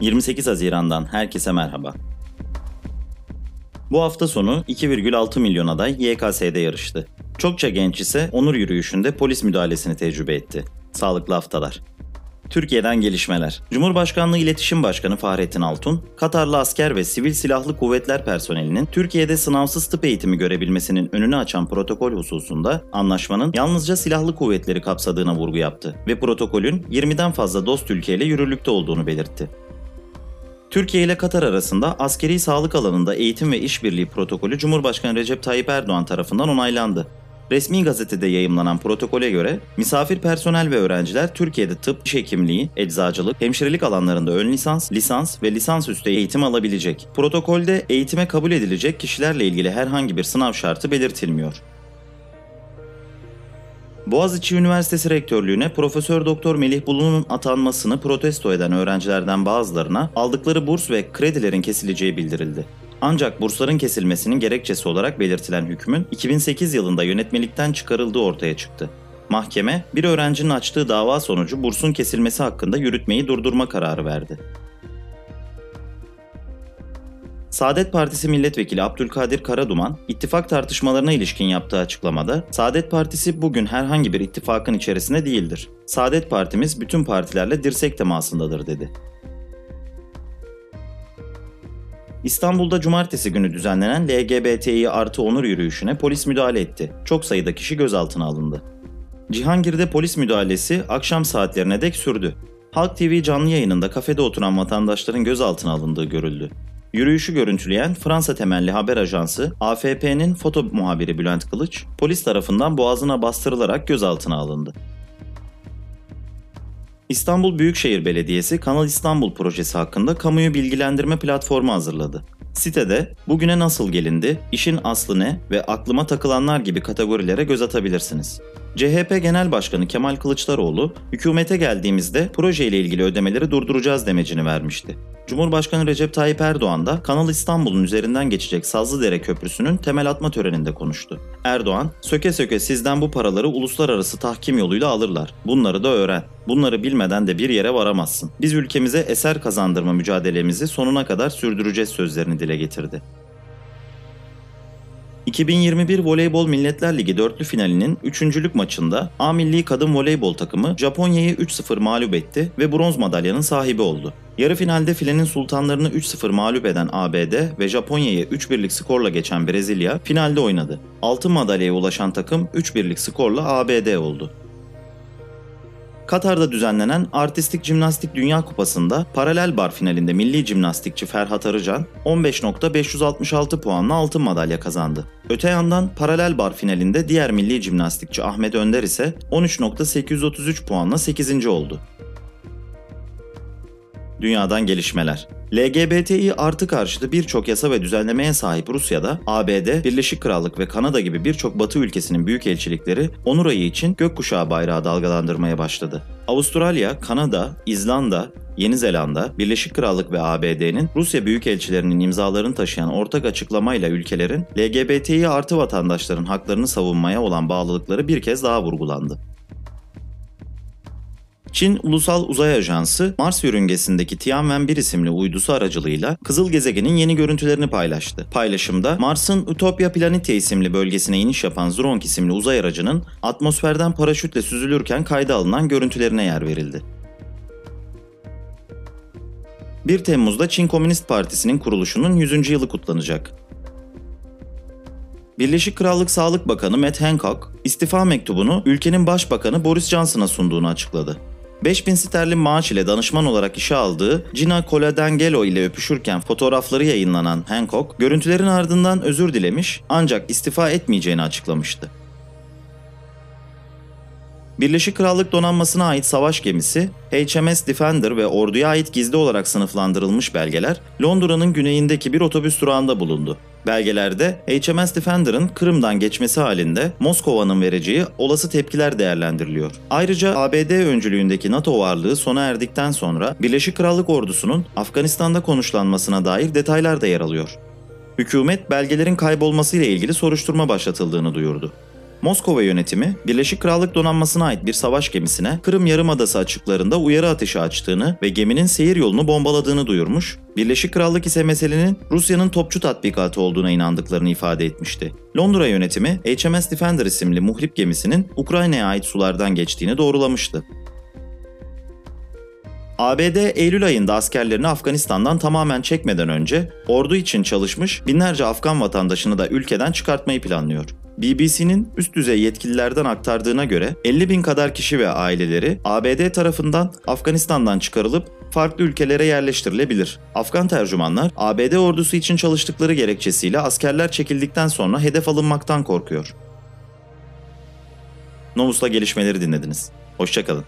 28 Haziran'dan herkese merhaba. Bu hafta sonu 2,6 milyon aday YKS'de yarıştı. Çokça genç ise onur yürüyüşünde polis müdahalesini tecrübe etti. Sağlıklı haftalar. Türkiye'den gelişmeler. Cumhurbaşkanlığı İletişim Başkanı Fahrettin Altun, Katarlı asker ve sivil silahlı kuvvetler personelinin Türkiye'de sınavsız tıp eğitimi görebilmesinin önünü açan protokol hususunda anlaşmanın yalnızca silahlı kuvvetleri kapsadığına vurgu yaptı ve protokolün 20'den fazla dost ülkeyle yürürlükte olduğunu belirtti. Türkiye ile Katar arasında askeri sağlık alanında eğitim ve işbirliği protokolü Cumhurbaşkanı Recep Tayyip Erdoğan tarafından onaylandı. Resmi gazetede yayımlanan protokole göre misafir personel ve öğrenciler Türkiye'de tıp, diş hekimliği, eczacılık, hemşirelik alanlarında ön lisans, lisans ve lisansüstü eğitim alabilecek. Protokolde eğitime kabul edilecek kişilerle ilgili herhangi bir sınav şartı belirtilmiyor. Boğaziçi Üniversitesi Rektörlüğüne Profesör Doktor Melih Bulu'nun atanmasını protesto eden öğrencilerden bazılarına aldıkları burs ve kredilerin kesileceği bildirildi. Ancak bursların kesilmesinin gerekçesi olarak belirtilen hükmün 2008 yılında yönetmelikten çıkarıldığı ortaya çıktı. Mahkeme, bir öğrencinin açtığı dava sonucu bursun kesilmesi hakkında yürütmeyi durdurma kararı verdi. Saadet Partisi Milletvekili Abdülkadir Karaduman, ittifak tartışmalarına ilişkin yaptığı açıklamada, Saadet Partisi bugün herhangi bir ittifakın içerisinde değildir. Saadet Partimiz bütün partilerle dirsek temasındadır dedi. İstanbul'da cumartesi günü düzenlenen LGBTİ artı onur yürüyüşüne polis müdahale etti. Çok sayıda kişi gözaltına alındı. Cihangir'de polis müdahalesi akşam saatlerine dek sürdü. Halk TV canlı yayınında kafede oturan vatandaşların gözaltına alındığı görüldü. Yürüyüşü görüntüleyen Fransa temelli haber ajansı AFP'nin foto muhabiri Bülent Kılıç, polis tarafından boğazına bastırılarak gözaltına alındı. İstanbul Büyükşehir Belediyesi Kanal İstanbul projesi hakkında kamuyu bilgilendirme platformu hazırladı. Sitede bugüne nasıl gelindi, işin aslı ne ve aklıma takılanlar gibi kategorilere göz atabilirsiniz. CHP Genel Başkanı Kemal Kılıçdaroğlu, hükümete geldiğimizde projeyle ilgili ödemeleri durduracağız demecini vermişti. Cumhurbaşkanı Recep Tayyip Erdoğan da Kanal İstanbul'un üzerinden geçecek Sazlıdere Köprüsü'nün temel atma töreninde konuştu. Erdoğan, söke söke sizden bu paraları uluslararası tahkim yoluyla alırlar. Bunları da öğren. Bunları bilmeden de bir yere varamazsın. Biz ülkemize eser kazandırma mücadelemizi sonuna kadar sürdüreceğiz sözlerini dile getirdi. 2021 Voleybol Milletler Ligi dörtlü finalinin üçüncülük maçında A Milli Kadın Voleybol takımı Japonya'yı 3-0 mağlup etti ve bronz madalyanın sahibi oldu. Yarı finalde filenin sultanlarını 3-0 mağlup eden ABD ve Japonya'yı 3-1'lik skorla geçen Brezilya finalde oynadı. Altın madalyaya ulaşan takım 3-1'lik skorla ABD oldu. Katar'da düzenlenen Artistik Jimnastik Dünya Kupası'nda paralel bar finalinde milli jimnastikçi Ferhat Arıcan 15.566 puanla altın madalya kazandı. Öte yandan paralel bar finalinde diğer milli jimnastikçi Ahmet Önder ise 13.833 puanla 8. oldu. Dünyadan gelişmeler. LGBTİ artı karşıtı birçok yasa ve düzenlemeye sahip Rusya'da ABD, Birleşik Krallık ve Kanada gibi birçok batı ülkesinin büyük elçilikleri onur ayı için gökkuşağı bayrağı dalgalandırmaya başladı. Avustralya, Kanada, İzlanda, Yeni Zelanda, Birleşik Krallık ve ABD'nin Rusya büyükelçilerinin imzalarını taşıyan ortak açıklamayla ülkelerin LGBTİ artı vatandaşların haklarını savunmaya olan bağlılıkları bir kez daha vurgulandı. Çin Ulusal Uzay Ajansı Mars yörüngesindeki Tianwen-1 isimli uydusu aracılığıyla kızıl gezegenin yeni görüntülerini paylaştı. Paylaşımda Mars'ın Utopia Planitia isimli bölgesine iniş yapan Zhurong isimli uzay aracının atmosferden paraşütle süzülürken kayda alınan görüntülerine yer verildi. 1 Temmuz'da Çin Komünist Partisi'nin kuruluşunun 100. yılı kutlanacak. Birleşik Krallık Sağlık Bakanı Matt Hancock, istifa mektubunu ülkenin başbakanı Boris Johnson'a sunduğunu açıkladı. 5000 sterlin maaş ile danışman olarak işe aldığı Gina Coladangelo ile öpüşürken fotoğrafları yayınlanan Hancock, görüntülerin ardından özür dilemiş ancak istifa etmeyeceğini açıklamıştı. Birleşik Krallık donanmasına ait savaş gemisi, HMS Defender ve orduya ait gizli olarak sınıflandırılmış belgeler Londra'nın güneyindeki bir otobüs durağında bulundu. Belgelerde HMS Defender'ın Kırım'dan geçmesi halinde Moskova'nın vereceği olası tepkiler değerlendiriliyor. Ayrıca ABD öncülüğündeki NATO varlığı sona erdikten sonra Birleşik Krallık ordusunun Afganistan'da konuşlanmasına dair detaylar da yer alıyor. Hükümet belgelerin kaybolmasıyla ilgili soruşturma başlatıldığını duyurdu. Moskova yönetimi, Birleşik Krallık donanmasına ait bir savaş gemisine Kırım Yarımadası açıklarında uyarı ateşi açtığını ve geminin seyir yolunu bombaladığını duyurmuş, Birleşik Krallık ise meselenin Rusya'nın topçu tatbikatı olduğuna inandıklarını ifade etmişti. Londra yönetimi HMS Defender isimli muhrip gemisinin Ukrayna'ya ait sulardan geçtiğini doğrulamıştı. ABD Eylül ayında askerlerini Afganistan'dan tamamen çekmeden önce ordu için çalışmış binlerce Afgan vatandaşını da ülkeden çıkartmayı planlıyor. BBC'nin üst düzey yetkililerden aktardığına göre 50 bin kadar kişi ve aileleri ABD tarafından Afganistan'dan çıkarılıp farklı ülkelere yerleştirilebilir. Afgan tercümanlar ABD ordusu için çalıştıkları gerekçesiyle askerler çekildikten sonra hedef alınmaktan korkuyor. Novus'la gelişmeleri dinlediniz. Hoşçakalın.